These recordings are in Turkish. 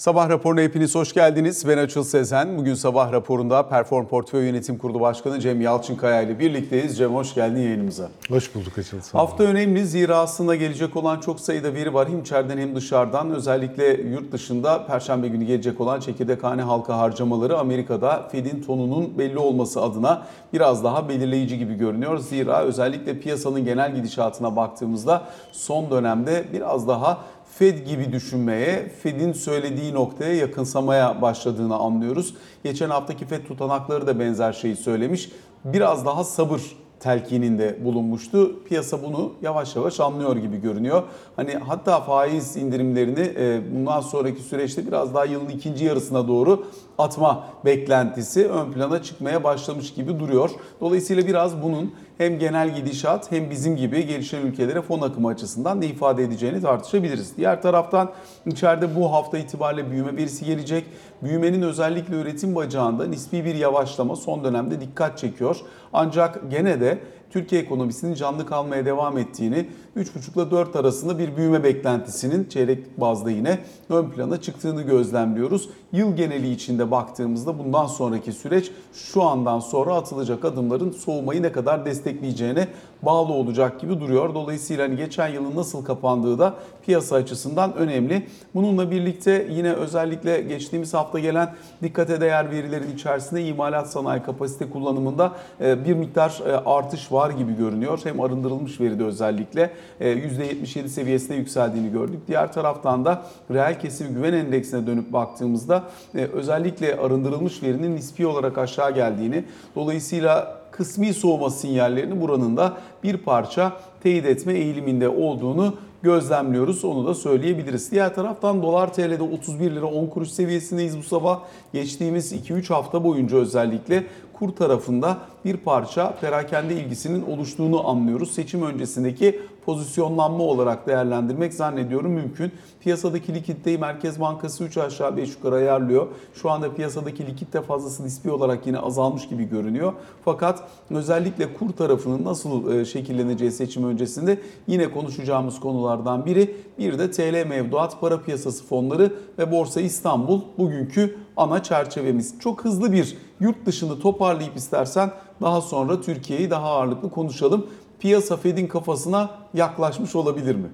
Sabah raporuna hepiniz hoş geldiniz. Ben Açıl Sezen. Bugün sabah raporunda Perform Portföy Yönetim Kurulu Başkanı Cem Yalçınkaya ile birlikteyiz. Cem hoş geldin yayınımıza. Hoş bulduk Açıl. Hafta önemli zira aslında gelecek olan çok sayıda veri var. Hem içeriden hem dışarıdan. Özellikle yurt dışında Perşembe günü gelecek olan çekirdekhane halka harcamaları Amerika'da Fed'in tonunun belli olması adına biraz daha belirleyici gibi görünüyor. Zira özellikle piyasanın genel gidişatına baktığımızda son dönemde biraz daha Fed gibi düşünmeye, Fed'in söylediği noktaya yakınsamaya başladığını anlıyoruz. Geçen haftaki Fed tutanakları da benzer şeyi söylemiş. Biraz daha sabır telkininde bulunmuştu. Piyasa bunu yavaş yavaş anlıyor gibi görünüyor. Hani hatta faiz indirimlerini e, bundan sonraki süreçte biraz daha yılın ikinci yarısına doğru atma beklentisi ön plana çıkmaya başlamış gibi duruyor. Dolayısıyla biraz bunun hem genel gidişat hem bizim gibi gelişen ülkelere fon akımı açısından ne ifade edeceğini tartışabiliriz. Diğer taraftan içeride bu hafta itibariyle büyüme verisi gelecek. Büyümenin özellikle üretim bacağında nispi bir yavaşlama son dönemde dikkat çekiyor. Ancak gene de Türkiye ekonomisinin canlı kalmaya devam ettiğini, 3,5 ile 4 arasında bir büyüme beklentisinin çeyrek bazda yine ön plana çıktığını gözlemliyoruz. Yıl geneli içinde baktığımızda bundan sonraki süreç şu andan sonra atılacak adımların soğumayı ne kadar destekleyeceğine bağlı olacak gibi duruyor. Dolayısıyla hani geçen yılın nasıl kapandığı da piyasa açısından önemli. Bununla birlikte yine özellikle geçtiğimiz hafta gelen dikkate değer verilerin içerisinde imalat sanayi kapasite kullanımında e, bir miktar e, artış var gibi görünüyor. Hem arındırılmış veride özellikle %77 e, seviyesine yükseldiğini gördük. Diğer taraftan da reel kesim güven endeksine dönüp baktığımızda özellikle arındırılmış verinin nispi olarak aşağı geldiğini dolayısıyla kısmi soğuma sinyallerini buranın da bir parça teyit etme eğiliminde olduğunu gözlemliyoruz. Onu da söyleyebiliriz. Diğer taraftan dolar TL'de 31 lira 10 kuruş seviyesindeyiz bu sabah. Geçtiğimiz 2-3 hafta boyunca özellikle kur tarafında bir parça perakende ilgisinin oluştuğunu anlıyoruz. Seçim öncesindeki pozisyonlanma olarak değerlendirmek zannediyorum mümkün. Piyasadaki likiditeyi Merkez Bankası 3 aşağı 5 yukarı ayarlıyor. Şu anda piyasadaki likitte fazlası nispi olarak yine azalmış gibi görünüyor. Fakat özellikle kur tarafının nasıl e, şekilleneceği seçim öncesinde yine konuşacağımız konulardan biri. Bir de TL mevduat para piyasası fonları ve Borsa İstanbul bugünkü ana çerçevemiz. Çok hızlı bir yurt dışını toparlayıp istersen daha sonra Türkiye'yi daha ağırlıklı konuşalım. Piyasa Fed'in kafasına yaklaşmış olabilir mi?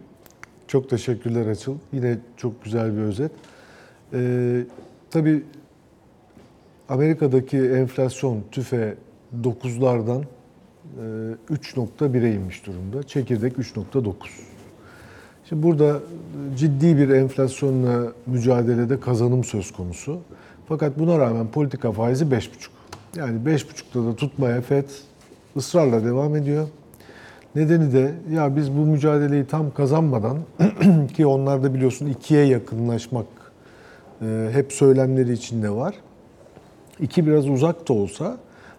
Çok teşekkürler Açıl. Yine çok güzel bir özet. Ee, tabii Amerika'daki enflasyon tüfe 9'lardan 3.1'e inmiş durumda. Çekirdek 3.9. Şimdi burada ciddi bir enflasyonla mücadelede kazanım söz konusu. Fakat buna rağmen politika faizi 5.5. Yani 5.5'da da tutmaya FED ısrarla devam ediyor. Nedeni de ya biz bu mücadeleyi tam kazanmadan ki onlarda biliyorsun ikiye yakınlaşmak e, hep söylemleri içinde var. İki biraz uzak da olsa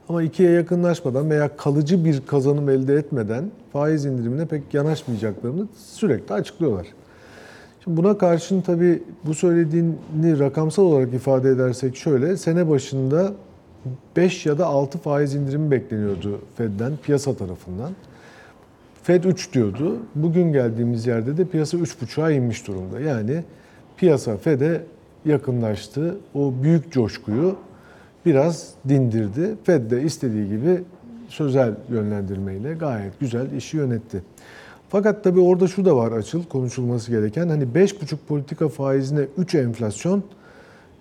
ama ikiye yakınlaşmadan veya kalıcı bir kazanım elde etmeden faiz indirimine pek yanaşmayacaklarını sürekli açıklıyorlar. Şimdi buna karşın tabii bu söylediğini rakamsal olarak ifade edersek şöyle, sene başında 5 ya da 6 faiz indirimi bekleniyordu Fed'den, piyasa tarafından. Fed 3 diyordu. Bugün geldiğimiz yerde de piyasa 3,5'a inmiş durumda. Yani piyasa Fed'e yakınlaştı. O büyük coşkuyu biraz dindirdi. Fed de istediği gibi sözel yönlendirmeyle gayet güzel işi yönetti. Fakat tabii orada şu da var açıl konuşulması gereken. Hani 5,5 politika faizine 3 enflasyon.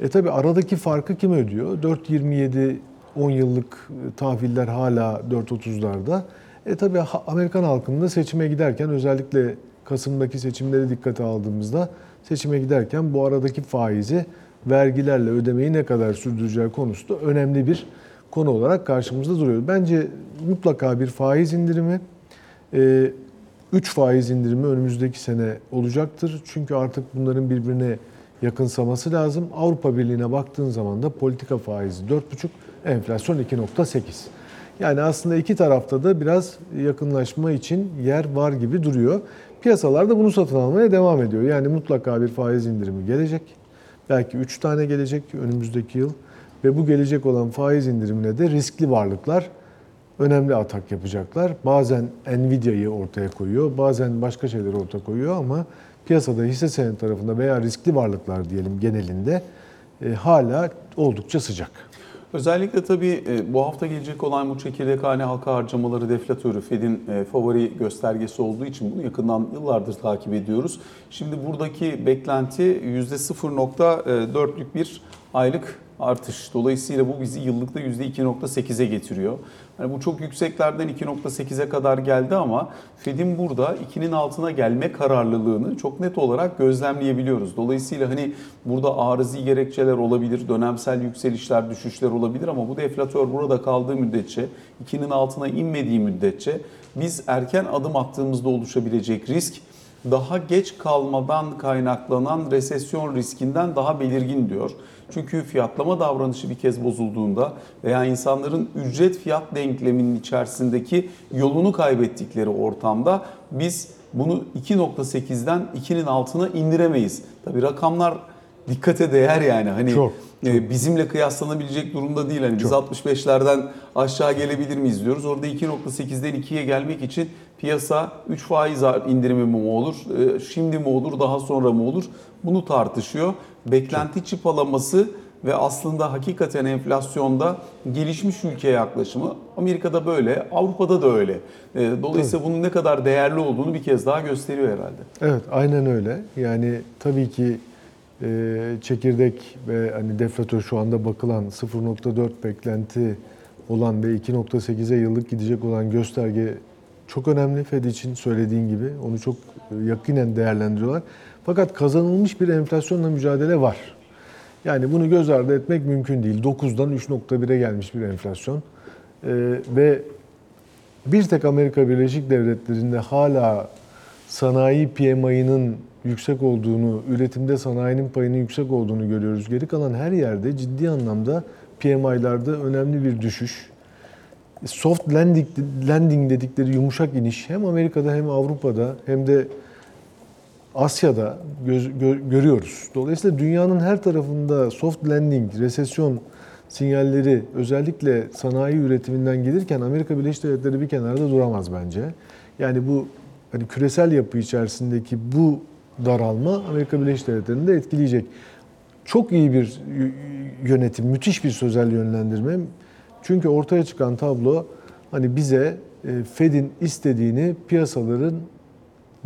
E tabii aradaki farkı kim ödüyor? 4.27 10 yıllık tahviller hala 4.30'larda. E tabii Amerikan halkının da seçime giderken özellikle Kasım'daki seçimleri dikkate aldığımızda seçime giderken bu aradaki faizi vergilerle ödemeyi ne kadar sürdüreceği konusu da önemli bir konu olarak karşımızda duruyor. Bence mutlaka bir faiz indirimi, 3 e, faiz indirimi önümüzdeki sene olacaktır. Çünkü artık bunların birbirine yakınsaması lazım. Avrupa Birliği'ne baktığın zaman da politika faizi 4,5, enflasyon 2,8. Yani aslında iki tarafta da biraz yakınlaşma için yer var gibi duruyor. Piyasalar da bunu satın almaya devam ediyor. Yani mutlaka bir faiz indirimi gelecek. Belki 3 tane gelecek önümüzdeki yıl. Ve bu gelecek olan faiz indirimine de riskli varlıklar önemli atak yapacaklar. Bazen Nvidia'yı ortaya koyuyor, bazen başka şeyleri ortaya koyuyor ama piyasada hisse senedi tarafında veya riskli varlıklar diyelim genelinde e, hala oldukça sıcak. Özellikle tabii e, bu hafta gelecek olan bu çekirdek hane halka harcamaları deflatörü Fed'in e, favori göstergesi olduğu için bunu yakından yıllardır takip ediyoruz. Şimdi buradaki beklenti %0.4'lük bir aylık artış. Dolayısıyla bu bizi yıllıkta %2.8'e getiriyor. Yani bu çok yükseklerden 2.8'e kadar geldi ama Fed'in burada 2'nin altına gelme kararlılığını çok net olarak gözlemleyebiliyoruz. Dolayısıyla hani burada arızi gerekçeler olabilir, dönemsel yükselişler, düşüşler olabilir ama bu deflatör burada kaldığı müddetçe, 2'nin altına inmediği müddetçe biz erken adım attığımızda oluşabilecek risk daha geç kalmadan kaynaklanan resesyon riskinden daha belirgin diyor. Çünkü fiyatlama davranışı bir kez bozulduğunda veya insanların ücret fiyat denkleminin içerisindeki yolunu kaybettikleri ortamda biz bunu 2.8'den 2'nin altına indiremeyiz. Tabii rakamlar dikkate değer yani. Hani Çok, e, bizimle kıyaslanabilecek durumda değil. Hani biz Çok. 65'lerden aşağı gelebilir miyiz diyoruz. Orada 2.8'den 2'ye gelmek için piyasa 3 faiz indirimi mi olur, e, şimdi mi olur, daha sonra mı olur? Bunu tartışıyor. Beklenti çıpalaması ve aslında hakikaten enflasyonda gelişmiş ülkeye yaklaşımı Amerika'da böyle, Avrupa'da da öyle. E, Dolayısıyla bunun ne kadar değerli olduğunu bir kez daha gösteriyor herhalde. Evet, aynen öyle. Yani tabii ki e, çekirdek ve hani deflatör şu anda bakılan 0.4 beklenti olan ve 2.8'e yıllık gidecek olan gösterge çok önemli Fed için söylediğin gibi. Onu çok e, yakinen değerlendiriyorlar. Fakat kazanılmış bir enflasyonla mücadele var. Yani bunu göz ardı etmek mümkün değil. 9'dan 3.1'e gelmiş bir enflasyon. E, ve bir tek Amerika Birleşik Devletleri'nde hala sanayi PMI'nin yüksek olduğunu, üretimde sanayinin payının yüksek olduğunu görüyoruz. Geri kalan her yerde ciddi anlamda PMI'larda önemli bir düşüş. Soft landing, landing dedikleri yumuşak iniş hem Amerika'da hem Avrupa'da hem de Asya'da göz, gö- görüyoruz. Dolayısıyla dünyanın her tarafında soft landing, resesyon sinyalleri özellikle sanayi üretiminden gelirken Amerika Birleşik Devletleri bir kenarda duramaz bence. Yani bu hani küresel yapı içerisindeki bu daralma Amerika Birleşik Devletleri'ni de etkileyecek. Çok iyi bir yönetim, müthiş bir sözel yönlendirme. Çünkü ortaya çıkan tablo hani bize e, Fed'in istediğini piyasaların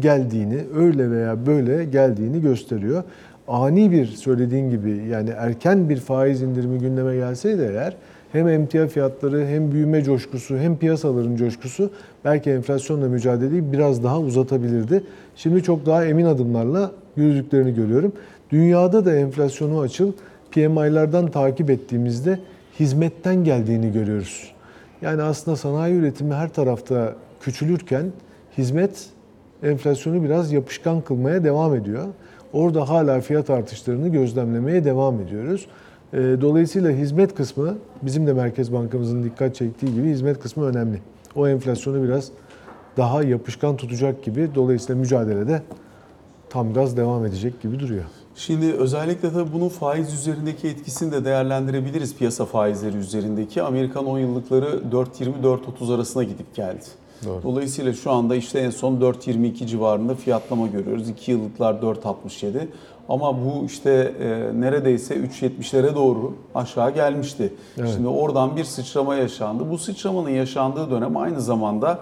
geldiğini, öyle veya böyle geldiğini gösteriyor. Ani bir söylediğin gibi yani erken bir faiz indirimi gündeme gelseydi eğer hem emtia fiyatları hem büyüme coşkusu hem piyasaların coşkusu belki enflasyonla mücadeleyi biraz daha uzatabilirdi. Şimdi çok daha emin adımlarla yürüdüklerini görüyorum. Dünyada da enflasyonu açıl PMI'lardan takip ettiğimizde hizmetten geldiğini görüyoruz. Yani aslında sanayi üretimi her tarafta küçülürken hizmet enflasyonu biraz yapışkan kılmaya devam ediyor. Orada hala fiyat artışlarını gözlemlemeye devam ediyoruz. Ee, Dolayısıyla hizmet kısmı bizim de Merkez Bankamızın dikkat çektiği gibi hizmet kısmı önemli. O enflasyonu biraz daha yapışkan tutacak gibi. Dolayısıyla mücadelede tam gaz devam edecek gibi duruyor. Şimdi özellikle tabii bunun faiz üzerindeki etkisini de değerlendirebiliriz piyasa faizleri üzerindeki. Amerikan 10 yıllıkları 4.20-4.30 arasına gidip geldi. Doğru. Dolayısıyla şu anda işte en son 4.22 civarında fiyatlama görüyoruz. 2 yıllıklar 4.67 ama bu işte e, neredeyse 3.70'lere doğru aşağı gelmişti. Evet. Şimdi oradan bir sıçrama yaşandı. Bu sıçramanın yaşandığı dönem aynı zamanda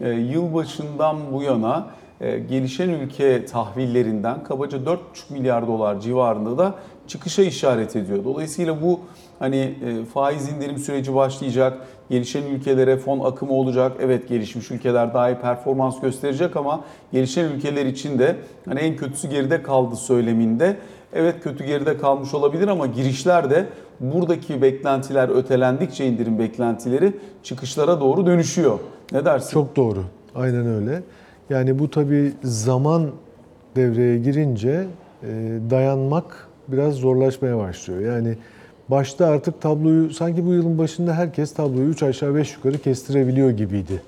e, yılbaşından bu yana gelişen ülke tahvillerinden kabaca 4,5 milyar dolar civarında da çıkışa işaret ediyor. Dolayısıyla bu hani e, faiz indirim süreci başlayacak, gelişen ülkelere fon akımı olacak. Evet gelişmiş ülkeler daha iyi performans gösterecek ama gelişen ülkeler için de hani en kötüsü geride kaldı söyleminde. Evet kötü geride kalmış olabilir ama girişler de buradaki beklentiler ötelendikçe indirim beklentileri çıkışlara doğru dönüşüyor. Ne dersin? Çok doğru. Aynen öyle. Yani bu tabii zaman devreye girince e, dayanmak biraz zorlaşmaya başlıyor. Yani başta artık tabloyu sanki bu yılın başında herkes tabloyu 3 aşağı 5 yukarı kestirebiliyor gibiydi.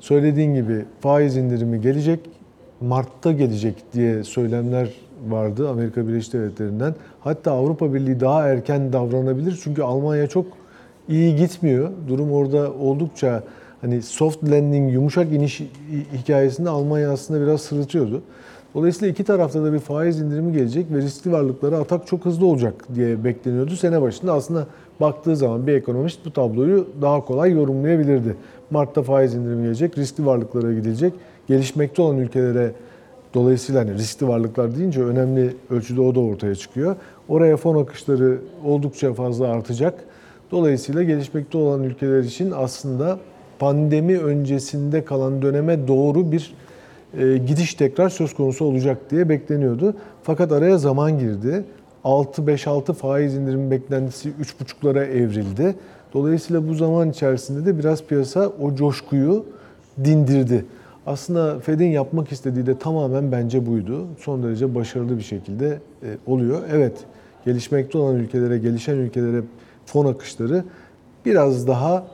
Söylediğin gibi faiz indirimi gelecek, Mart'ta gelecek diye söylemler vardı Amerika Birleşik Devletleri'nden. Hatta Avrupa Birliği daha erken davranabilir çünkü Almanya çok iyi gitmiyor. Durum orada oldukça hani soft landing, yumuşak iniş hikayesinde Almanya aslında biraz sırıtıyordu. Dolayısıyla iki tarafta da bir faiz indirimi gelecek ve riskli varlıklara atak çok hızlı olacak diye bekleniyordu. Sene başında aslında baktığı zaman bir ekonomist bu tabloyu daha kolay yorumlayabilirdi. Mart'ta faiz indirimi gelecek, riskli varlıklara gidilecek. Gelişmekte olan ülkelere dolayısıyla hani riskli varlıklar deyince önemli ölçüde o da ortaya çıkıyor. Oraya fon akışları oldukça fazla artacak. Dolayısıyla gelişmekte olan ülkeler için aslında pandemi öncesinde kalan döneme doğru bir e, gidiş tekrar söz konusu olacak diye bekleniyordu. Fakat araya zaman girdi. 6-5-6 faiz indirimi beklentisi 3,5'lara evrildi. Dolayısıyla bu zaman içerisinde de biraz piyasa o coşkuyu dindirdi. Aslında Fed'in yapmak istediği de tamamen bence buydu. Son derece başarılı bir şekilde e, oluyor. Evet, gelişmekte olan ülkelere, gelişen ülkelere fon akışları biraz daha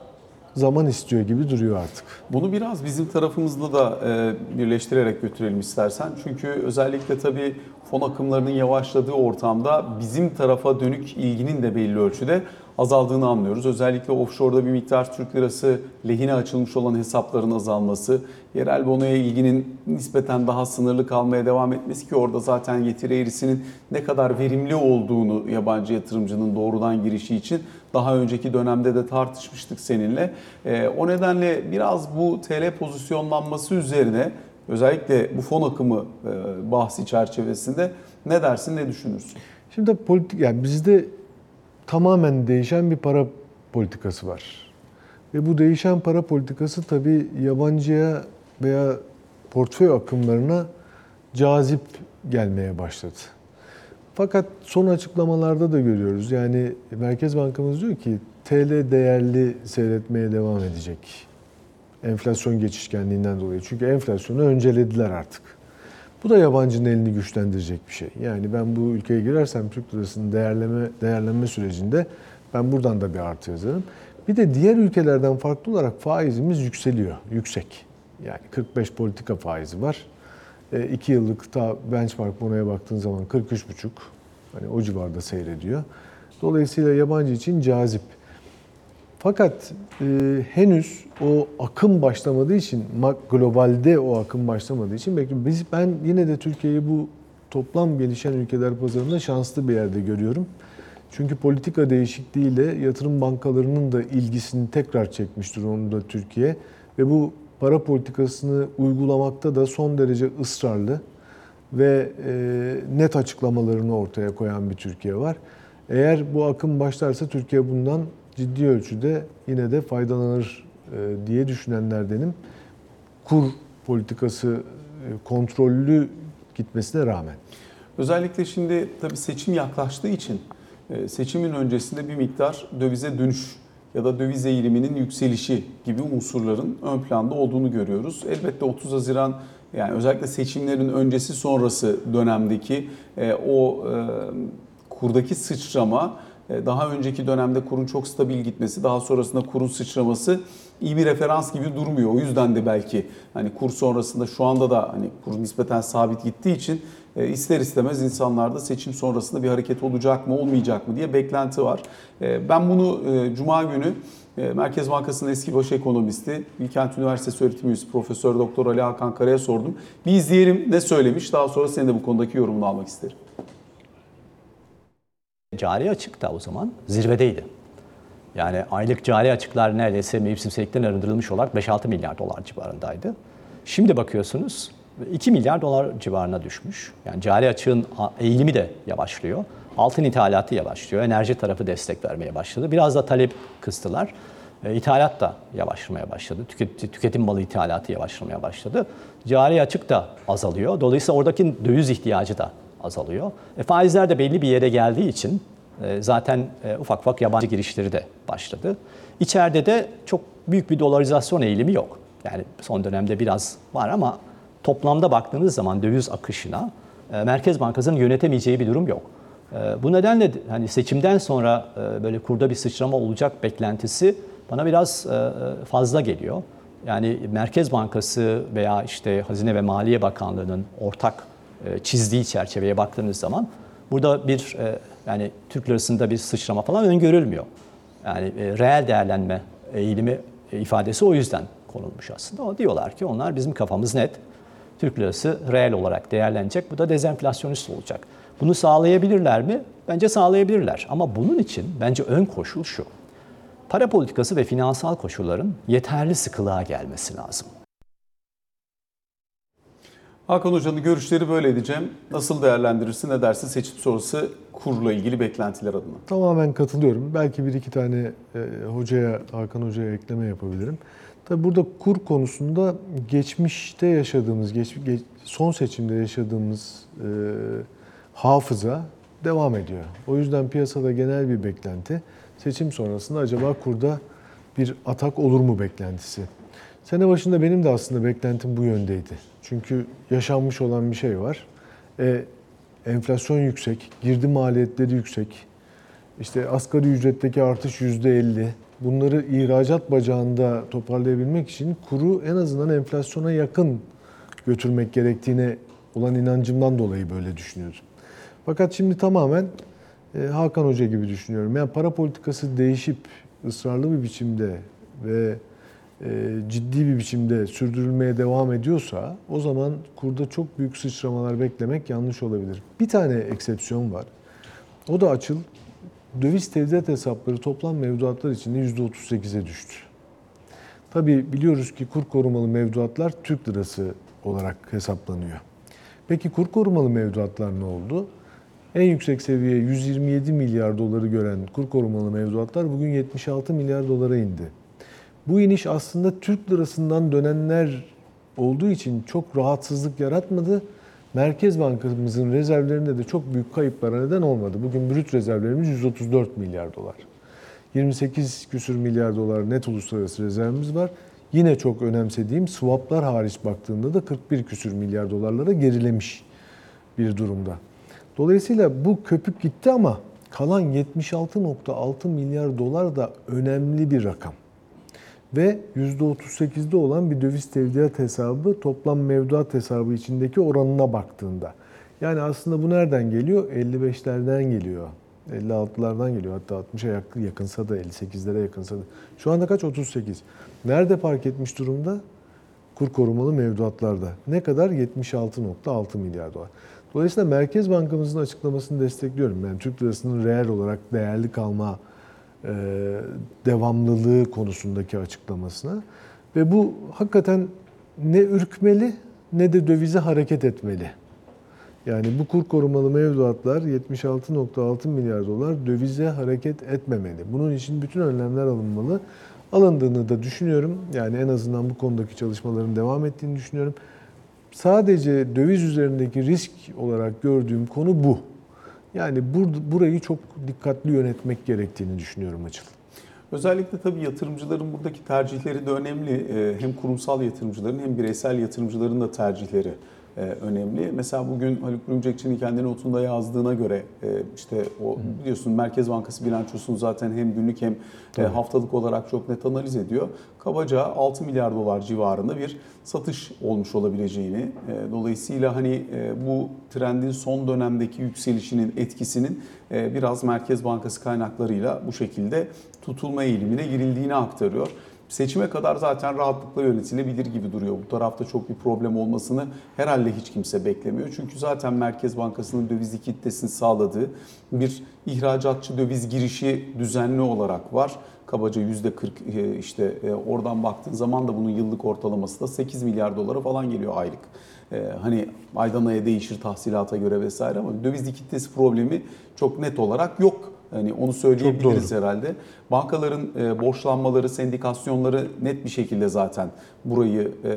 zaman istiyor gibi duruyor artık. Bunu biraz bizim tarafımızda da e, birleştirerek götürelim istersen. Çünkü özellikle tabii fon akımlarının yavaşladığı ortamda bizim tarafa dönük ilginin de belli ölçüde azaldığını anlıyoruz. Özellikle offshore'da bir miktar Türk lirası lehine açılmış olan hesapların azalması, yerel bonoya ilginin nispeten daha sınırlı kalmaya devam etmesi ki orada zaten getiri eğrisinin ne kadar verimli olduğunu yabancı yatırımcının doğrudan girişi için daha önceki dönemde de tartışmıştık seninle. E, o nedenle biraz bu TL pozisyonlanması üzerine özellikle bu fon akımı e, bahsi çerçevesinde ne dersin, ne düşünürsün? Şimdi politik yani bizde tamamen değişen bir para politikası var. Ve bu değişen para politikası tabii yabancıya veya portföy akımlarına cazip gelmeye başladı. Fakat son açıklamalarda da görüyoruz. Yani Merkez Bankamız diyor ki TL değerli seyretmeye devam edecek. Enflasyon geçişkenliğinden dolayı. Çünkü enflasyonu öncelediler artık. Bu da yabancının elini güçlendirecek bir şey. Yani ben bu ülkeye girersem Türk lirasının değerleme, değerlenme sürecinde ben buradan da bir artı yazarım. Bir de diğer ülkelerden farklı olarak faizimiz yükseliyor, yüksek. Yani 45 politika faizi var. 2 yıllık ta benchmark bonoya baktığın zaman 43,5 hani o civarda seyrediyor. Dolayısıyla yabancı için cazip. Fakat e, henüz o akım başlamadığı için, globalde o akım başlamadığı için belki biz ben yine de Türkiye'yi bu toplam gelişen ülkeler pazarında şanslı bir yerde görüyorum. Çünkü politika değişikliğiyle yatırım bankalarının da ilgisini tekrar çekmiş durumda Türkiye ve bu para politikasını uygulamakta da son derece ısrarlı ve e, net açıklamalarını ortaya koyan bir Türkiye var. Eğer bu akım başlarsa Türkiye bundan ciddi ölçüde yine de faydalanır e, diye düşünenlerdenim. Kur politikası e, kontrollü gitmesine rağmen. Özellikle şimdi tabii seçim yaklaştığı için e, seçimin öncesinde bir miktar dövize dönüş ya da döviz eğiliminin yükselişi gibi unsurların ön planda olduğunu görüyoruz. Elbette 30 Haziran yani özellikle seçimlerin öncesi sonrası dönemdeki o kurdaki sıçrama daha önceki dönemde kurun çok stabil gitmesi, daha sonrasında kurun sıçraması iyi bir referans gibi durmuyor. O yüzden de belki hani kur sonrasında şu anda da hani kur nispeten sabit gittiği için ister istemez insanlarda seçim sonrasında bir hareket olacak mı olmayacak mı diye beklenti var. Ben bunu Cuma günü Merkez Bankası'nın eski baş ekonomisti, Bilkent Üniversitesi öğretim üyesi Profesör Doktor Ali Hakan Kara'ya sordum. Bir izleyelim ne söylemiş. Daha sonra senin de bu konudaki yorumunu almak isterim. Cari açık da o zaman zirvedeydi. Yani aylık cari açıklar neredeyse mevsimselikten arındırılmış olarak 5-6 milyar dolar civarındaydı. Şimdi bakıyorsunuz 2 milyar dolar civarına düşmüş. Yani cari açığın eğilimi de yavaşlıyor. Altın ithalatı yavaşlıyor. Enerji tarafı destek vermeye başladı. Biraz da talep kıstılar. E, ithalat da yavaşlamaya başladı. Tüket, tüketim malı ithalatı yavaşlamaya başladı. Cari açık da azalıyor. Dolayısıyla oradaki döviz ihtiyacı da azalıyor. E, faizler de belli bir yere geldiği için e, zaten e, ufak ufak yabancı girişleri de başladı. İçeride de çok büyük bir dolarizasyon eğilimi yok. Yani son dönemde biraz var ama toplamda baktığınız zaman döviz akışına e, Merkez Bankası'nın yönetemeyeceği bir durum yok. E, bu nedenle hani seçimden sonra e, böyle kurda bir sıçrama olacak beklentisi bana biraz e, fazla geliyor. Yani Merkez Bankası veya işte Hazine ve Maliye Bakanlığı'nın ortak e, çizdiği çerçeveye baktığınız zaman burada bir e, yani Türk lirasında bir sıçrama falan öngörülmüyor. Yani e, reel değerlenme eğilimi ifadesi o yüzden konulmuş aslında. O diyorlar ki onlar bizim kafamız net. Türk lirası reel olarak değerlenecek. Bu da dezenflasyonist olacak. Bunu sağlayabilirler mi? Bence sağlayabilirler. Ama bunun için bence ön koşul şu. Para politikası ve finansal koşulların yeterli sıkılığa gelmesi lazım. Hakan Hoca'nın görüşleri böyle edeceğim. Nasıl değerlendirirsin, ne dersin seçim sonrası kurla ilgili beklentiler adına? Tamamen katılıyorum. Belki bir iki tane e, hocaya, Hakan Hoca'ya ekleme yapabilirim. Tabii burada kur konusunda geçmişte yaşadığımız, geç, geç- son seçimde yaşadığımız e, hafıza devam ediyor. O yüzden piyasada genel bir beklenti. Seçim sonrasında acaba kurda bir atak olur mu beklentisi. Sene başında benim de aslında beklentim bu yöndeydi. Çünkü yaşanmış olan bir şey var. E, enflasyon yüksek, girdi maliyetleri yüksek. İşte asgari ücretteki artış yüzde 50. Bunları ihracat bacağında toparlayabilmek için kuru en azından enflasyona yakın götürmek gerektiğine olan inancımdan dolayı böyle düşünüyordum. Fakat şimdi tamamen e, Hakan Hoca gibi düşünüyorum. Yani para politikası değişip ısrarlı bir biçimde ve ciddi bir biçimde sürdürülmeye devam ediyorsa o zaman kurda çok büyük sıçramalar beklemek yanlış olabilir. Bir tane eksepsiyon var. O da açıl döviz tevdiat hesapları toplam mevduatlar içinde %38'e düştü. Tabii biliyoruz ki kur korumalı mevduatlar Türk lirası olarak hesaplanıyor. Peki kur korumalı mevduatlar ne oldu? En yüksek seviye 127 milyar doları gören kur korumalı mevduatlar bugün 76 milyar dolara indi. Bu iniş aslında Türk lirasından dönenler olduğu için çok rahatsızlık yaratmadı. Merkez Bankamızın rezervlerinde de çok büyük kayıplara neden olmadı. Bugün brüt rezervlerimiz 134 milyar dolar. 28 küsür milyar dolar net uluslararası rezervimiz var. Yine çok önemsediğim swaplar hariç baktığımda da 41 küsür milyar dolarlara gerilemiş bir durumda. Dolayısıyla bu köpük gitti ama kalan 76.6 milyar dolar da önemli bir rakam. Ve %38'de olan bir döviz tevdiat hesabı toplam mevduat hesabı içindeki oranına baktığında. Yani aslında bu nereden geliyor? 55'lerden geliyor. 56'lardan geliyor. Hatta 60'a yakın- yakınsa da 58'lere yakınsa da. Şu anda kaç? 38. Nerede park etmiş durumda? Kur korumalı mevduatlarda. Ne kadar? 76.6 milyar dolar. Dolayısıyla Merkez Bankamızın açıklamasını destekliyorum. Yani Türk lirasının reel olarak değerli kalma devamlılığı konusundaki açıklamasına. Ve bu hakikaten ne ürkmeli ne de dövize hareket etmeli. Yani bu kur korumalı mevduatlar 76.6 milyar dolar dövize hareket etmemeli. Bunun için bütün önlemler alınmalı. Alındığını da düşünüyorum. Yani en azından bu konudaki çalışmaların devam ettiğini düşünüyorum. Sadece döviz üzerindeki risk olarak gördüğüm konu bu. Yani bur- burayı çok dikkatli yönetmek gerektiğini düşünüyorum açıl. Özellikle tabii yatırımcıların buradaki tercihleri de önemli. Ee, Hem kurumsal yatırımcıların hem bireysel yatırımcıların da tercihleri e, önemli. Mesela bugün Haluk Bürümcekçi'nin kendi notunda yazdığına göre e, işte o biliyorsun Merkez Bankası bilançosunu zaten hem günlük hem e, haftalık olarak çok net analiz ediyor. Kabaca 6 milyar dolar civarında bir satış olmuş olabileceğini, e, dolayısıyla hani e, bu trendin son dönemdeki yükselişinin etkisinin e, biraz Merkez Bankası kaynaklarıyla bu şekilde tutulma eğilimine girildiğini aktarıyor. Seçime kadar zaten rahatlıkla yönetilebilir gibi duruyor. Bu tarafta çok bir problem olmasını herhalde hiç kimse beklemiyor. Çünkü zaten Merkez Bankası'nın döviz likiditesini sağladığı bir ihracatçı döviz girişi düzenli olarak var. Kabaca %40 e, işte e, oradan baktığın zaman da bunun yıllık ortalaması da 8 milyar dolara falan geliyor aylık. E, Hani aydan aya değişir tahsilata göre vesaire ama döviz likiditesi problemi çok net olarak yok. Hani onu söyleyebiliriz herhalde. Bankaların e, borçlanmaları, sendikasyonları net bir şekilde zaten burayı e,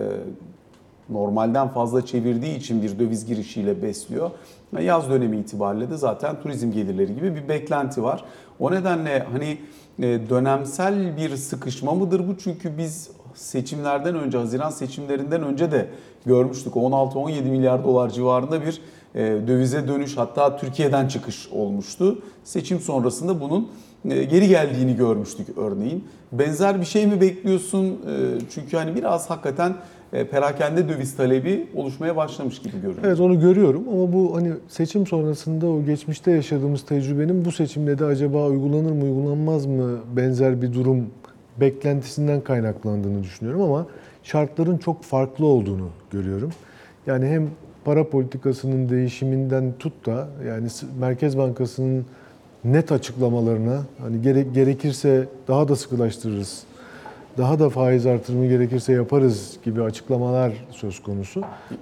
normalden fazla çevirdiği için bir döviz girişiyle besliyor. Ve Yaz dönemi itibariyle de zaten turizm gelirleri gibi bir beklenti var. O nedenle hani e, dönemsel bir sıkışma mıdır bu? Çünkü biz seçimlerden önce, Haziran seçimlerinden önce de görmüştük. 16-17 milyar dolar civarında bir e, dövize dönüş hatta Türkiye'den çıkış olmuştu. Seçim sonrasında bunun e, geri geldiğini görmüştük örneğin. Benzer bir şey mi bekliyorsun? E, Çünkü hani biraz hakikaten e, perakende döviz talebi oluşmaya başlamış gibi görünüyor. Evet onu görüyorum ama bu hani seçim sonrasında o geçmişte yaşadığımız tecrübenin bu seçimde de acaba uygulanır mı uygulanmaz mı benzer bir durum beklentisinden kaynaklandığını düşünüyorum ama şartların çok farklı olduğunu görüyorum. Yani hem para politikasının değişiminden tut da yani Merkez Bankası'nın net açıklamalarına hani gere- gerekirse daha da sıkılaştırırız. Daha da faiz artırımı gerekirse yaparız gibi açıklamalar söz konusu.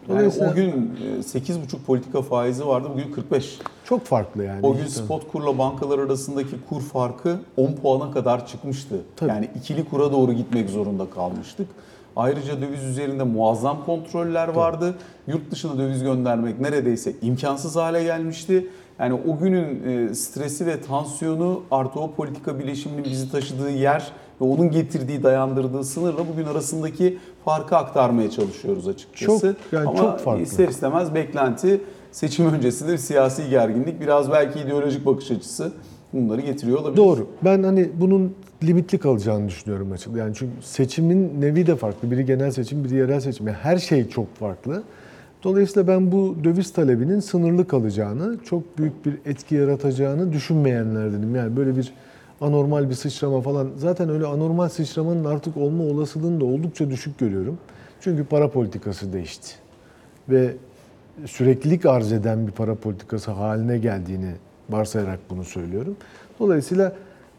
Yani o gün e, 8,5 politika faizi vardı, bugün 45. çok farklı yani. O gün spot kurla bankalar arasındaki kur farkı 10 puana kadar çıkmıştı. Tabii. Yani ikili kura doğru gitmek zorunda kalmıştık. Ayrıca döviz üzerinde muazzam kontroller vardı. Yurt dışına döviz göndermek neredeyse imkansız hale gelmişti. Yani o günün e, stresi ve tansiyonu artı o politika bileşiminin bizi taşıdığı yer ve onun getirdiği, dayandırdığı sınırla bugün arasındaki farkı aktarmaya çalışıyoruz açıkçası. Çok, yani Ama çok farklı. ister istemez beklenti seçim öncesinde bir siyasi gerginlik, biraz belki ideolojik bakış açısı bunları getiriyor olabilir. Doğru. Ben hani bunun limitli kalacağını düşünüyorum açıkçası. Yani çünkü seçimin nevi de farklı. Biri genel seçim, biri yerel seçim. Yani her şey çok farklı. Dolayısıyla ben bu döviz talebinin sınırlı kalacağını, çok büyük bir etki yaratacağını düşünmeyenlerdenim. Yani böyle bir anormal bir sıçrama falan. Zaten öyle anormal sıçramanın artık olma olasılığını da oldukça düşük görüyorum. Çünkü para politikası değişti. Ve süreklilik arz eden bir para politikası haline geldiğini varsayarak bunu söylüyorum. Dolayısıyla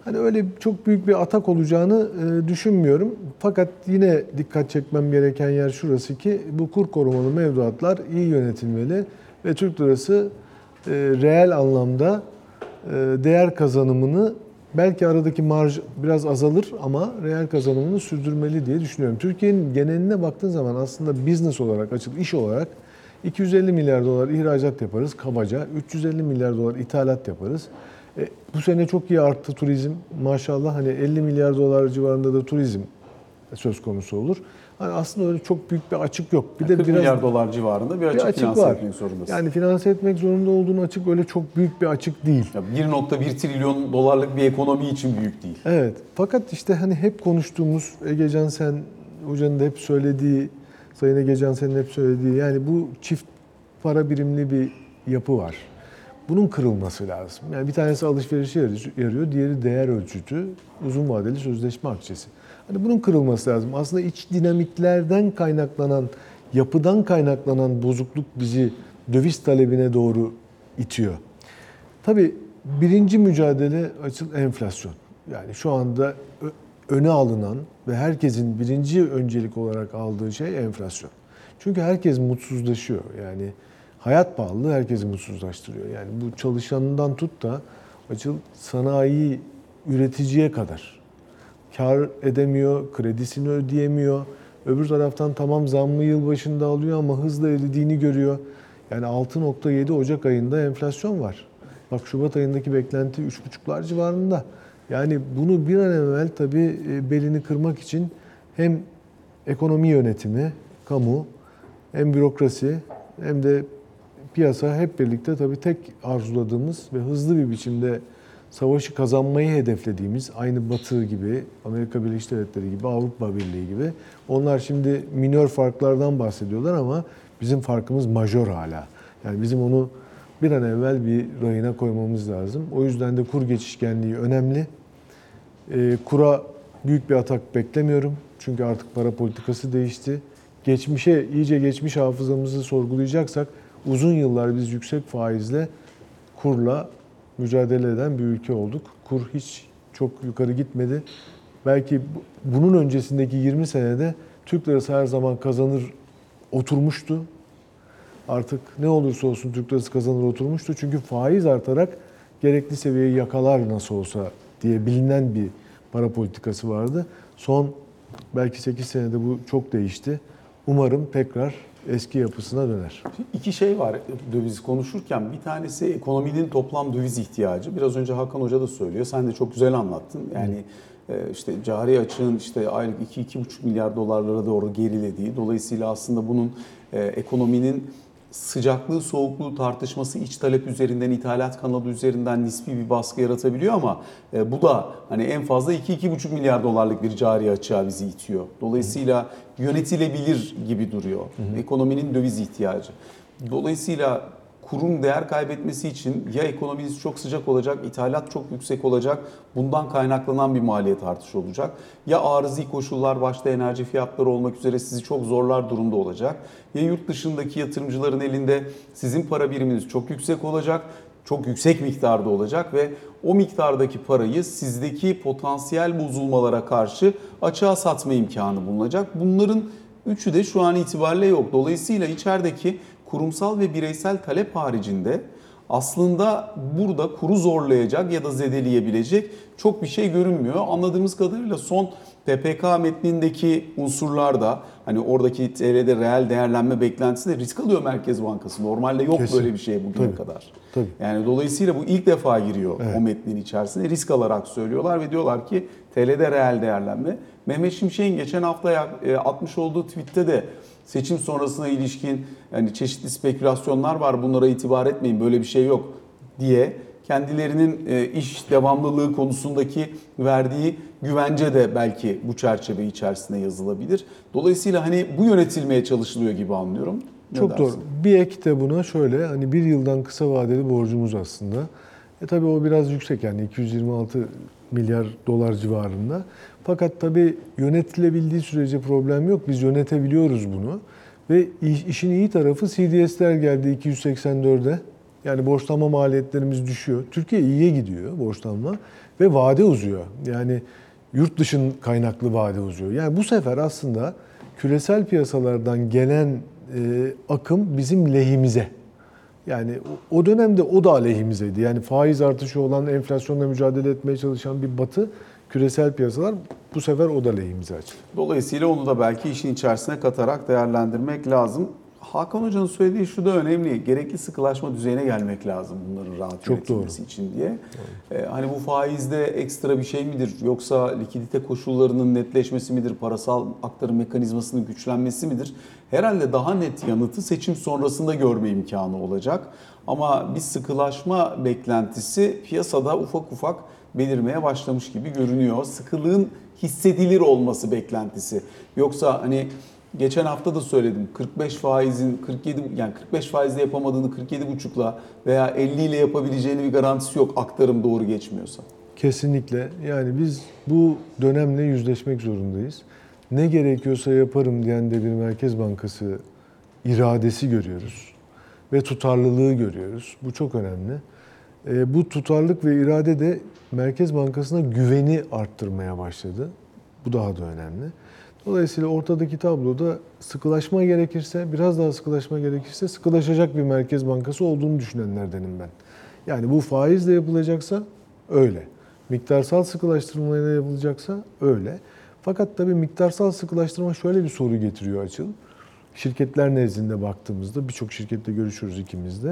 hani öyle çok büyük bir atak olacağını e, düşünmüyorum. Fakat yine dikkat çekmem gereken yer şurası ki bu kur korumalı mevduatlar iyi yönetilmeli ve Türk lirası e, reel anlamda e, değer kazanımını belki aradaki marj biraz azalır ama reel kazanımını sürdürmeli diye düşünüyorum. Türkiye'nin geneline baktığın zaman aslında business olarak, açık iş olarak 250 milyar dolar ihracat yaparız kabaca, 350 milyar dolar ithalat yaparız. E, bu sene çok iyi arttı turizm. Maşallah hani 50 milyar dolar civarında da turizm söz konusu olur. Hani aslında öyle çok büyük bir açık yok. Bir 40 de biraz milyar dolar civarında bir açık, bir açık finanse var. etmek zorundasın. Yani finanse etmek zorunda olduğun açık öyle çok büyük bir açık değil. Ya 1.1 trilyon dolarlık bir ekonomi için büyük değil. Evet. Fakat işte hani hep konuştuğumuz Egecan Sen hocanın da hep söylediği, Sayın Egecan Sen'in hep söylediği yani bu çift para birimli bir yapı var. Bunun kırılması lazım. Yani bir tanesi alışverişe yarıyor, diğeri değer ölçütü, uzun vadeli sözleşme akçesi. Hani bunun kırılması lazım. Aslında iç dinamiklerden kaynaklanan, yapıdan kaynaklanan bozukluk bizi döviz talebine doğru itiyor. Tabii birinci mücadele açıl enflasyon. Yani şu anda öne alınan ve herkesin birinci öncelik olarak aldığı şey enflasyon. Çünkü herkes mutsuzlaşıyor. Yani hayat pahalılığı herkesi mutsuzlaştırıyor. Yani bu çalışanından tut da açıl sanayi üreticiye kadar kar edemiyor, kredisini ödeyemiyor. Öbür taraftan tamam zammı yıl başında alıyor ama hızla eridiğini görüyor. Yani 6.7 Ocak ayında enflasyon var. Bak Şubat ayındaki beklenti 3.5'lar civarında. Yani bunu bir an evvel tabii e, belini kırmak için hem ekonomi yönetimi, kamu, hem bürokrasi hem de piyasa hep birlikte tabii tek arzuladığımız ve hızlı bir biçimde savaşı kazanmayı hedeflediğimiz aynı Batı gibi, Amerika Birleşik Devletleri gibi, Avrupa Birliği gibi. Onlar şimdi minör farklardan bahsediyorlar ama bizim farkımız majör hala. Yani bizim onu bir an evvel bir rayına koymamız lazım. O yüzden de kur geçişkenliği önemli. E, kura büyük bir atak beklemiyorum. Çünkü artık para politikası değişti. Geçmişe, iyice geçmiş hafızamızı sorgulayacaksak uzun yıllar biz yüksek faizle kurla mücadele eden bir ülke olduk. Kur hiç çok yukarı gitmedi. Belki bu- bunun öncesindeki 20 senede Türk lirası her zaman kazanır oturmuştu. Artık ne olursa olsun Türk lirası kazanır oturmuştu. Çünkü faiz artarak gerekli seviyeyi yakalar nasıl olsa diye bilinen bir para politikası vardı. Son belki 8 senede bu çok değişti. Umarım tekrar eski yapısına döner. İki şey var döviz konuşurken. Bir tanesi ekonominin toplam döviz ihtiyacı. Biraz önce Hakan Hoca da söylüyor. Sen de çok güzel anlattın. Yani e, işte cari açığın işte aylık 2-2,5 milyar dolarlara doğru gerilediği. Dolayısıyla aslında bunun e, ekonominin sıcaklığı soğukluğu tartışması iç talep üzerinden ithalat kanalı üzerinden nispi bir baskı yaratabiliyor ama e, bu da hani en fazla 2-2,5 milyar dolarlık bir cari açığa bizi itiyor. Dolayısıyla yönetilebilir gibi duruyor. Ekonominin döviz ihtiyacı. Dolayısıyla kurun değer kaybetmesi için ya ekonominiz çok sıcak olacak, ithalat çok yüksek olacak, bundan kaynaklanan bir maliyet artışı olacak. Ya arızi koşullar başta enerji fiyatları olmak üzere sizi çok zorlar durumda olacak. Ya yurt dışındaki yatırımcıların elinde sizin para biriminiz çok yüksek olacak çok yüksek miktarda olacak ve o miktardaki parayı sizdeki potansiyel bozulmalara karşı açığa satma imkanı bulunacak. Bunların üçü de şu an itibariyle yok. Dolayısıyla içerideki kurumsal ve bireysel talep haricinde aslında burada kuru zorlayacak ya da zedeleyebilecek çok bir şey görünmüyor. Anladığımız kadarıyla son PPK metnindeki unsurlar da hani oradaki TL'de reel değerlenme beklentisi de risk alıyor Merkez Bankası. Normalde yok Kesin. böyle bir şey bugüne Tabii. kadar. Tabii. Yani dolayısıyla bu ilk defa giriyor Evet. o metnin içerisine. Risk alarak söylüyorlar ve diyorlar ki TL'de reel değerlenme. Mehmet Şimşek'in geçen hafta e, atmış olduğu tweette de seçim sonrasına ilişkin yani çeşitli spekülasyonlar var. Bunlara itibar etmeyin. Böyle bir şey yok diye kendilerinin e, iş devamlılığı konusundaki verdiği güvence de belki bu çerçeve içerisinde yazılabilir. Dolayısıyla hani bu yönetilmeye çalışılıyor gibi anlıyorum. Ne Çok dersin? doğru. Bir ek de buna şöyle hani bir yıldan kısa vadeli borcumuz aslında. E tabii o biraz yüksek yani 226 milyar dolar civarında. Fakat tabii yönetilebildiği sürece problem yok. Biz yönetebiliyoruz bunu. Ve iş- işin iyi tarafı CDS'ler geldi 284'e. Yani borçlanma maliyetlerimiz düşüyor. Türkiye iyiye gidiyor borçlanma ve vade uzuyor. Yani yurt dışın kaynaklı vade uzuyor. Yani bu sefer aslında küresel piyasalardan gelen e, akım bizim lehimize. Yani o- dönemde o da aleyhimizeydi. Yani faiz artışı olan, enflasyonla mücadele etmeye çalışan bir batı küresel piyasalar bu sefer o da lehimize açtı. Dolayısıyla onu da belki işin içerisine katarak değerlendirmek lazım. Hakan Hoca'nın söylediği şu da önemli. Gerekli sıkılaşma düzeyine gelmek lazım bunların rahat Çok yönetilmesi için diye. Ee, hani bu faizde ekstra bir şey midir? Yoksa likidite koşullarının netleşmesi midir? Parasal aktarım mekanizmasının güçlenmesi midir? Herhalde daha net yanıtı seçim sonrasında görme imkanı olacak. Ama bir sıkılaşma beklentisi piyasada ufak ufak belirmeye başlamış gibi görünüyor. Sıkılığın hissedilir olması beklentisi. Yoksa hani geçen hafta da söyledim 45 faizin 47 yani 45 faizle yapamadığını 47 buçukla veya 50 ile yapabileceğini bir garantisi yok aktarım doğru geçmiyorsa. Kesinlikle. Yani biz bu dönemle yüzleşmek zorundayız. Ne gerekiyorsa yaparım diyen de bir Merkez Bankası iradesi görüyoruz. Ve tutarlılığı görüyoruz. Bu çok önemli. E, bu tutarlılık ve irade de Merkez Bankası'na güveni arttırmaya başladı. Bu daha da önemli. Dolayısıyla ortadaki tabloda sıkılaşma gerekirse, biraz daha sıkılaşma gerekirse sıkılaşacak bir Merkez Bankası olduğunu düşünenlerdenim ben. Yani bu faizle yapılacaksa öyle. Miktarsal sıkılaştırmayla yapılacaksa öyle. Fakat tabii miktarsal sıkılaştırma şöyle bir soru getiriyor Açıl. Şirketler nezdinde baktığımızda birçok şirkette görüşürüz ikimiz de.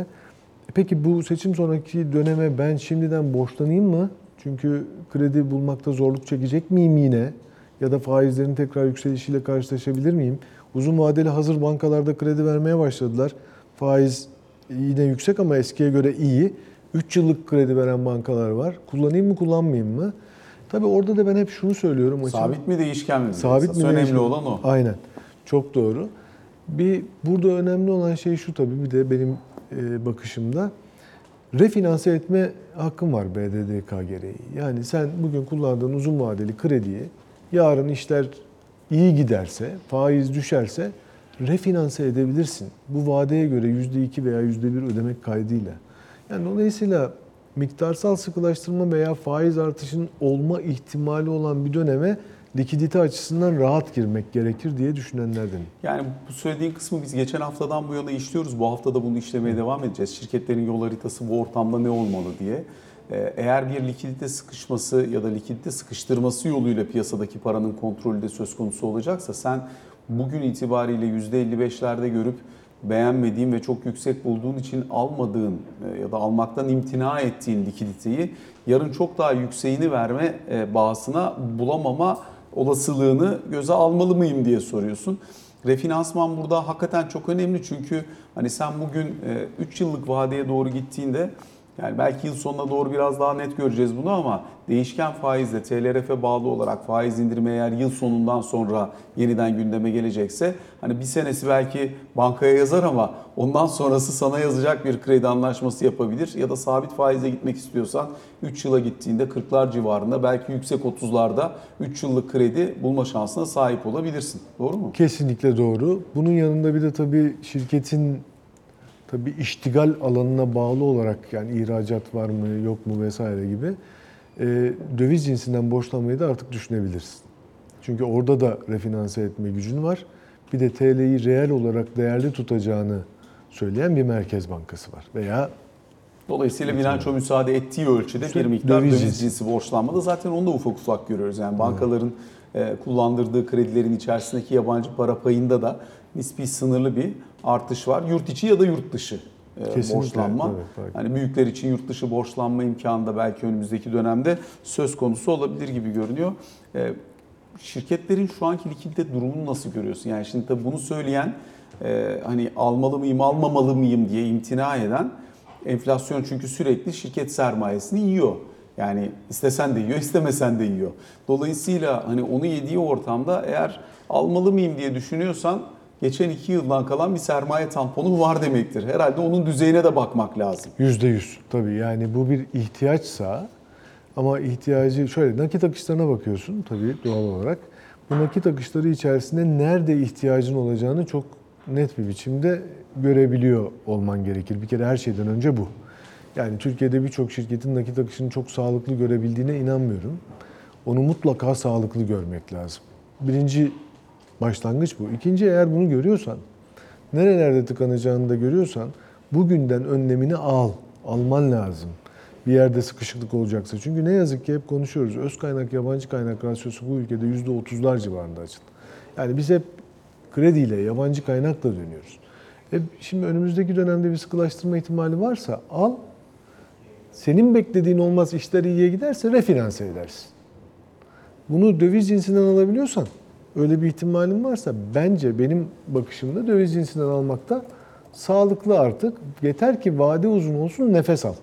E Peki bu seçim sonraki döneme ben şimdiden borçlanayım mı? Çünkü kredi bulmakta zorluk çekecek miyim yine? Ya da faizlerin tekrar yükselişiyle karşılaşabilir miyim? Uzun vadeli hazır bankalarda kredi vermeye başladılar. Faiz yine yüksek ama eskiye göre iyi. 3 yıllık kredi veren bankalar var. Kullanayım mı kullanmayayım mı? Tabii orada da ben hep şunu söylüyorum. açık- Sabit mi değişken mi? Sabit mi? Önemli değişken? olan o. Aynen. Çok doğru. Bir burada önemli olan şey şu tabii bir de benim e, bakışımda refinanse etme hakkım var BDDK gereği. Yani sen bugün kullandığın uzun vadeli krediyi yarın işler iyi giderse, faiz düşerse refinanse edebilirsin. Bu vadeye göre %2 veya %1 ödemek kaydıyla. Yani dolayısıyla miktarsal sıkılaştırma veya faiz artışının olma ihtimali olan bir döneme likidite açısından rahat girmek gerekir diye düşünenlerden. Yani bu söylediğin kısmı biz geçen haftadan bu yana işliyoruz. Bu hafta da bunu işlemeye devam edeceğiz. Şirketlerin yol haritası bu ortamda ne olmalı diye. Ee, Eğer bir likidite sıkışması ya da likidite sıkıştırması yoluyla piyasadaki paranın kontrolü de söz konusu olacaksa sen bugün itibariyle %55'lerde görüp beğenmediğin ve çok yüksek bulduğun için almadığın e, ya da almaktan imtina ettiğin likiditeyi yarın çok daha yükseğini verme e, bahasına bulamama olasılığını göze almalı mıyım diye soruyorsun. Refinansman burada hakikaten çok önemli çünkü hani sen bugün 3 yıllık vadeye doğru gittiğinde Yani belki yıl sonuna doğru biraz daha net göreceğiz bunu ama değişken faizle TLRF'e bağlı olarak faiz indirimi eğer yıl sonundan sonra yeniden gündeme gelecekse hani bir senesi belki bankaya yazar ama ondan sonrası sana yazacak bir kredi anlaşması yapabilir ya da sabit faize gitmek istiyorsan 3 yıla gittiğinde 40'lar civarında belki yüksek 30'larda 3 yıllık kredi bulma şansına sahip olabilirsin. Doğru mu? Kesinlikle doğru. Bunun yanında bir de tabii şirketin tabii iştigal alanına bağlı olarak yani ihracat var mı yok mu vesaire gibi e, döviz cinsinden borçlanmayı da artık düşünebilirsin. Çünkü orada da refinanse etme gücün var. Bir de TL'yi reel olarak değerli tutacağını söyleyen bir merkez bankası var. Veya Dolayısıyla bilanço müsaade ettiği ölçüde bir miktar döviz döviz, cinsi. cinsi borçlanmada zaten onu da ufak ufak görüyoruz. Yani bankaların e, kullandırdığı kredilerin içerisindeki yabancı para payında da nispi sınırlı bir artış var. Yurt içi ya da yurt dışı e, Kesinlikle, borçlanma. evet, hani büyükler için yurt dışı borçlanma imkanı da belki önümüzdeki dönemde söz konusu olabilir gibi görünüyor. E, şirketlerin şu anki likidite durumunu nasıl görüyorsun? Yani şimdi tabii bunu söyleyen e, hani almalı mıyım almamalı mıyım diye imtina eden enflasyon çünkü sürekli şirket sermayesini yiyor. Yani istesen de yiyor, istemesen de yiyor. Dolayısıyla hani onu yediği ortamda eğer almalı mıyım diye düşünüyorsan geçen iki yıldan kalan bir sermaye tamponu var demektir. Herhalde onun düzeyine de bakmak lazım. Yüzde yüz tabii yani bu bir ihtiyaçsa ama ihtiyacı şöyle nakit akışlarına bakıyorsun tabii doğal olarak. Bu nakit akışları içerisinde nerede ihtiyacın olacağını çok net bir biçimde görebiliyor olman gerekir. Bir kere her şeyden önce bu. Yani Türkiye'de birçok şirketin nakit akışını çok sağlıklı görebildiğine inanmıyorum. Onu mutlaka sağlıklı görmek lazım. Birinci başlangıç bu. İkinci eğer bunu görüyorsan, nerelerde tıkanacağını da görüyorsan bugünden önlemini al. Alman lazım. Bir yerde sıkışıklık olacaksa. Çünkü ne yazık ki hep konuşuyoruz. Öz kaynak yabancı kaynak rasyosu bu ülkede %30'lar civarında açıldı. Yani biz hep krediyle, yabancı kaynakla dönüyoruz. E şimdi önümüzdeki dönemde bir sıkılaştırma ihtimali varsa al. Senin beklediğin olmaz işler iyiye giderse refinanse edersin. Bunu döviz cinsinden alabiliyorsan, öyle bir ihtimalin varsa bence benim bakışımda döviz cinsinden almakta sağlıklı artık. Yeter ki vade uzun olsun nefes al.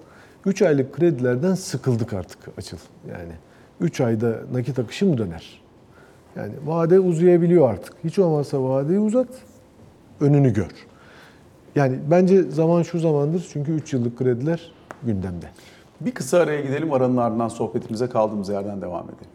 3 aylık kredilerden sıkıldık artık açıl. Yani 3 ayda nakit akışı mı döner? Yani vade uzayabiliyor artık. Hiç olmazsa vadeyi uzat, önünü gör. Yani bence zaman şu zamandır çünkü 3 yıllık krediler gündemde. Bir kısa araya gidelim. Aranın ardından sohbetimize kaldığımız yerden devam edelim.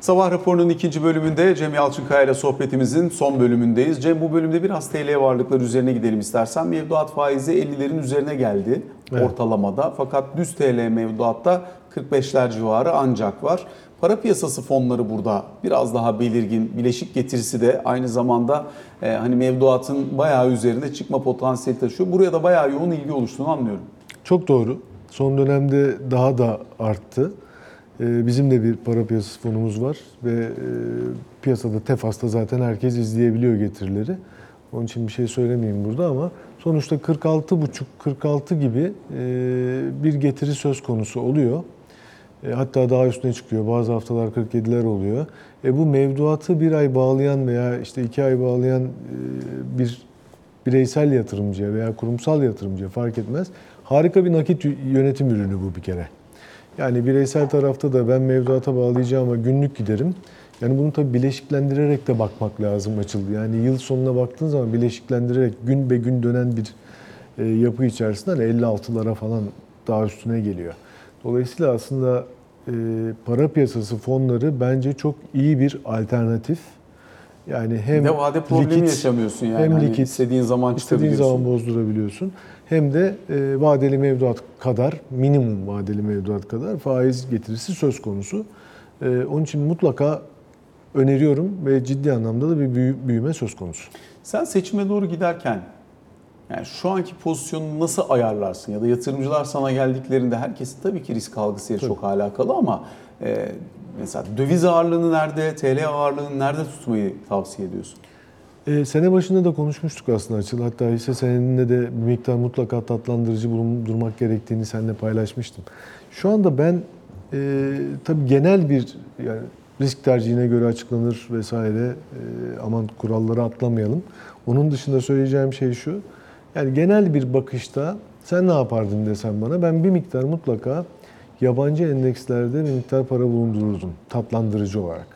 Sabah raporunun ikinci bölümünde Cem Yalçınkaya ile sohbetimizin son bölümündeyiz. Cem bu bölümde biraz TL varlıklar üzerine gidelim istersen. Mevduat faizi 50'lerin üzerine geldi Evet. ortalamada. Fakat düz TL mevduatta 45'ler civarı ancak var. Para piyasası fonları burada biraz daha belirgin. Bileşik getirisi de aynı zamanda e, hani mevduatın bayağı üzerinde çıkma potansiyeli taşıyor. Buraya da bayağı yoğun ilgi oluştuğunu anlıyorum. Çok doğru. Son dönemde daha da arttı. Ee, Bizim de bir para piyasası fonumuz var ve e, piyasada Tefas'ta zaten herkes izleyebiliyor getirileri. Onun için bir şey söylemeyeyim burada ama sonuçta 46,5-46 gibi e, bir getiri söz konusu oluyor. E, Hatta daha üstüne çıkıyor. Bazı haftalar 47'ler oluyor. E bu mevduatı bir ay bağlayan veya işte iki ay bağlayan bir bireysel yatırımcıya veya kurumsal yatırımcıya fark etmez. Harika bir nakit yönetim ürünü bu bir kere. Yani bireysel tarafta da ben mevduata bağlayacağım ama günlük giderim. Yani bunu tabii bileşiklendirerek de bakmak lazım açıldı. Yani yıl sonuna baktığın zaman bileşiklendirerek gün be gün dönen bir e, yapı içerisinde hani 56'lara falan daha üstüne geliyor. Dolayısıyla aslında e, para piyasası fonları bence çok iyi bir alternatif. Yani hem de vade problemi likit, yaşamıyorsun yani. hem Hani likit, istediğin zaman İstediğin zaman bozdurabiliyorsun. Hem de e, vadeli mevduat kadar, minimum vadeli mevduat kadar faiz getirisi söz konusu. E, onun için mutlaka öneriyorum ve ciddi anlamda da bir büyü- büyüme söz konusu. Sen seçime doğru giderken yani şu anki pozisyonunu nasıl ayarlarsın ya da yatırımcılar sana geldiklerinde herkesin tabii ki risk algısıyla çok alakalı ama e, mesela döviz ağırlığını nerede, TL ağırlığını nerede tutmayı tavsiye ediyorsun? E, sene başında da konuşmuştuk aslında Açıl. Hatta hisse senedinde de bir miktar mutlaka tatlandırıcı bulundurmak gerektiğini seninle paylaşmıştım. Şu anda ben e, tabii genel bir yani risk tercihine göre açıklanır vesaire e, aman kuralları atlamayalım. Onun dışında söyleyeceğim şey şu. Yani genel bir bakışta sen ne yapardın desem bana ben bir miktar mutlaka yabancı endekslerde bir miktar para bulundururdum tatlandırıcı olarak.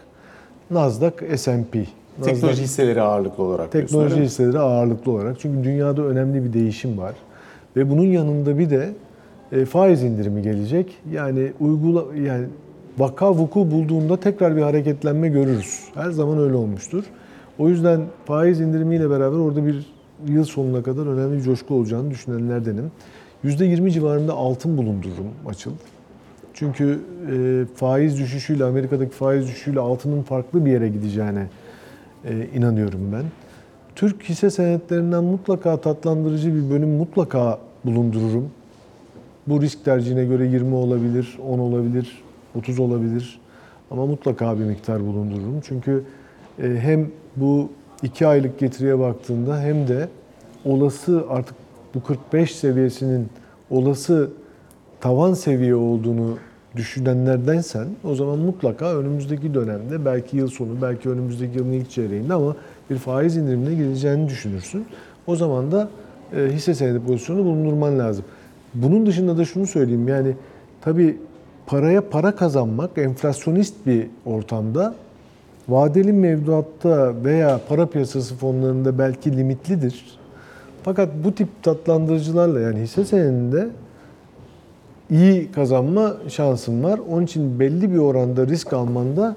Nasdaq, S&P. Teknoloji hisseleri ağırlıklı olarak diyorsun, Teknoloji mi? hisseleri ağırlıklı olarak. Çünkü dünyada önemli bir değişim var. Ve bunun yanında bir de e, faiz indirimi gelecek. Yani uygula yani vaka vuku bulduğunda tekrar bir hareketlenme görürüz. Her zaman öyle olmuştur. O yüzden faiz indirimiyle beraber orada bir yıl sonuna kadar önemli bir coşku olacağını düşünenlerdenim. %20 civarında altın bulundururum açıl. Çünkü e, faiz düşüşüyle, Amerika'daki faiz düşüşüyle altının farklı bir yere gideceğine e, inanıyorum ben. Türk hisse senetlerinden mutlaka tatlandırıcı bir bölüm mutlaka bulundururum. Bu risk tercihine göre 20 olabilir, 10 olabilir, 30 olabilir. Ama mutlaka bir miktar bulundururum. Çünkü e, hem bu 2 aylık getiriye baktığında hem de olası artık bu 45 seviyesinin olası tavan seviye olduğunu düşünenlerdensen o zaman mutlaka önümüzdeki dönemde belki yıl sonu belki önümüzdeki yılın ilk çeyreğinde ama bir faiz indirimine gideceğini düşünürsün. O zaman da e, hisse senedi pozisyonu bulundurman lazım. Bunun dışında da şunu söyleyeyim yani tabii paraya para kazanmak enflasyonist bir ortamda vadeli mevduatta veya para piyasası fonlarında belki limitlidir. Fakat bu tip tatlandırıcılarla yani hisse senedinde iyi kazanma şansın var. Onun için belli bir oranda risk almanda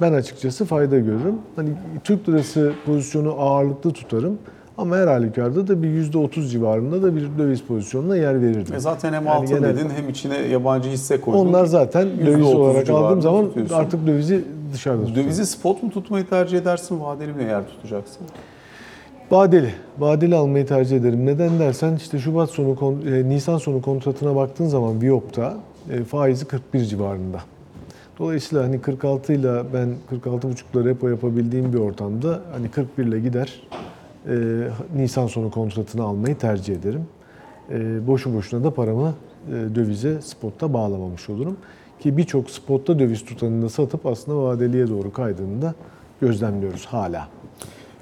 ben açıkçası fayda görürüm. Hani Türk lirası pozisyonu ağırlıklı tutarım. Ama her halükarda da bir %30 civarında da bir döviz pozisyonuna yer verirdim. E zaten hem Yani altın genel- dedin hem içine yabancı hisse koydun. Onlar zaten %30 döviz olarak aldığım zaman tutuyorsun. artık dövizi dışarıda tutuyorum. Dövizi spot mu tutmayı tercih edersin, vadeli mi eğer tutacaksın? Vadeli. Vadeli almayı tercih ederim. Neden dersen işte Şubat sonu, e, Nisan sonu kontratına baktığın zaman Viyop'ta e, faizi 41 civarında. Dolayısıyla hani 46 ile ben 46,5'la repo yapabildiğim bir ortamda hani 41 ile gider e, Nisan sonu kontratını almayı tercih ederim. Boşu boşuna da paramı e, dövize spotta bağlamamış olurum. Ki birçok spotta döviz tutanını satıp aslında vadeliye doğru kaydığını da gözlemliyoruz hala.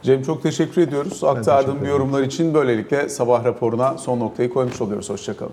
Cem çok teşekkür ediyoruz. Aktardığım teşekkür yorumlar için böylelikle sabah raporuna son noktayı koymuş oluyoruz. Hoşçakalın.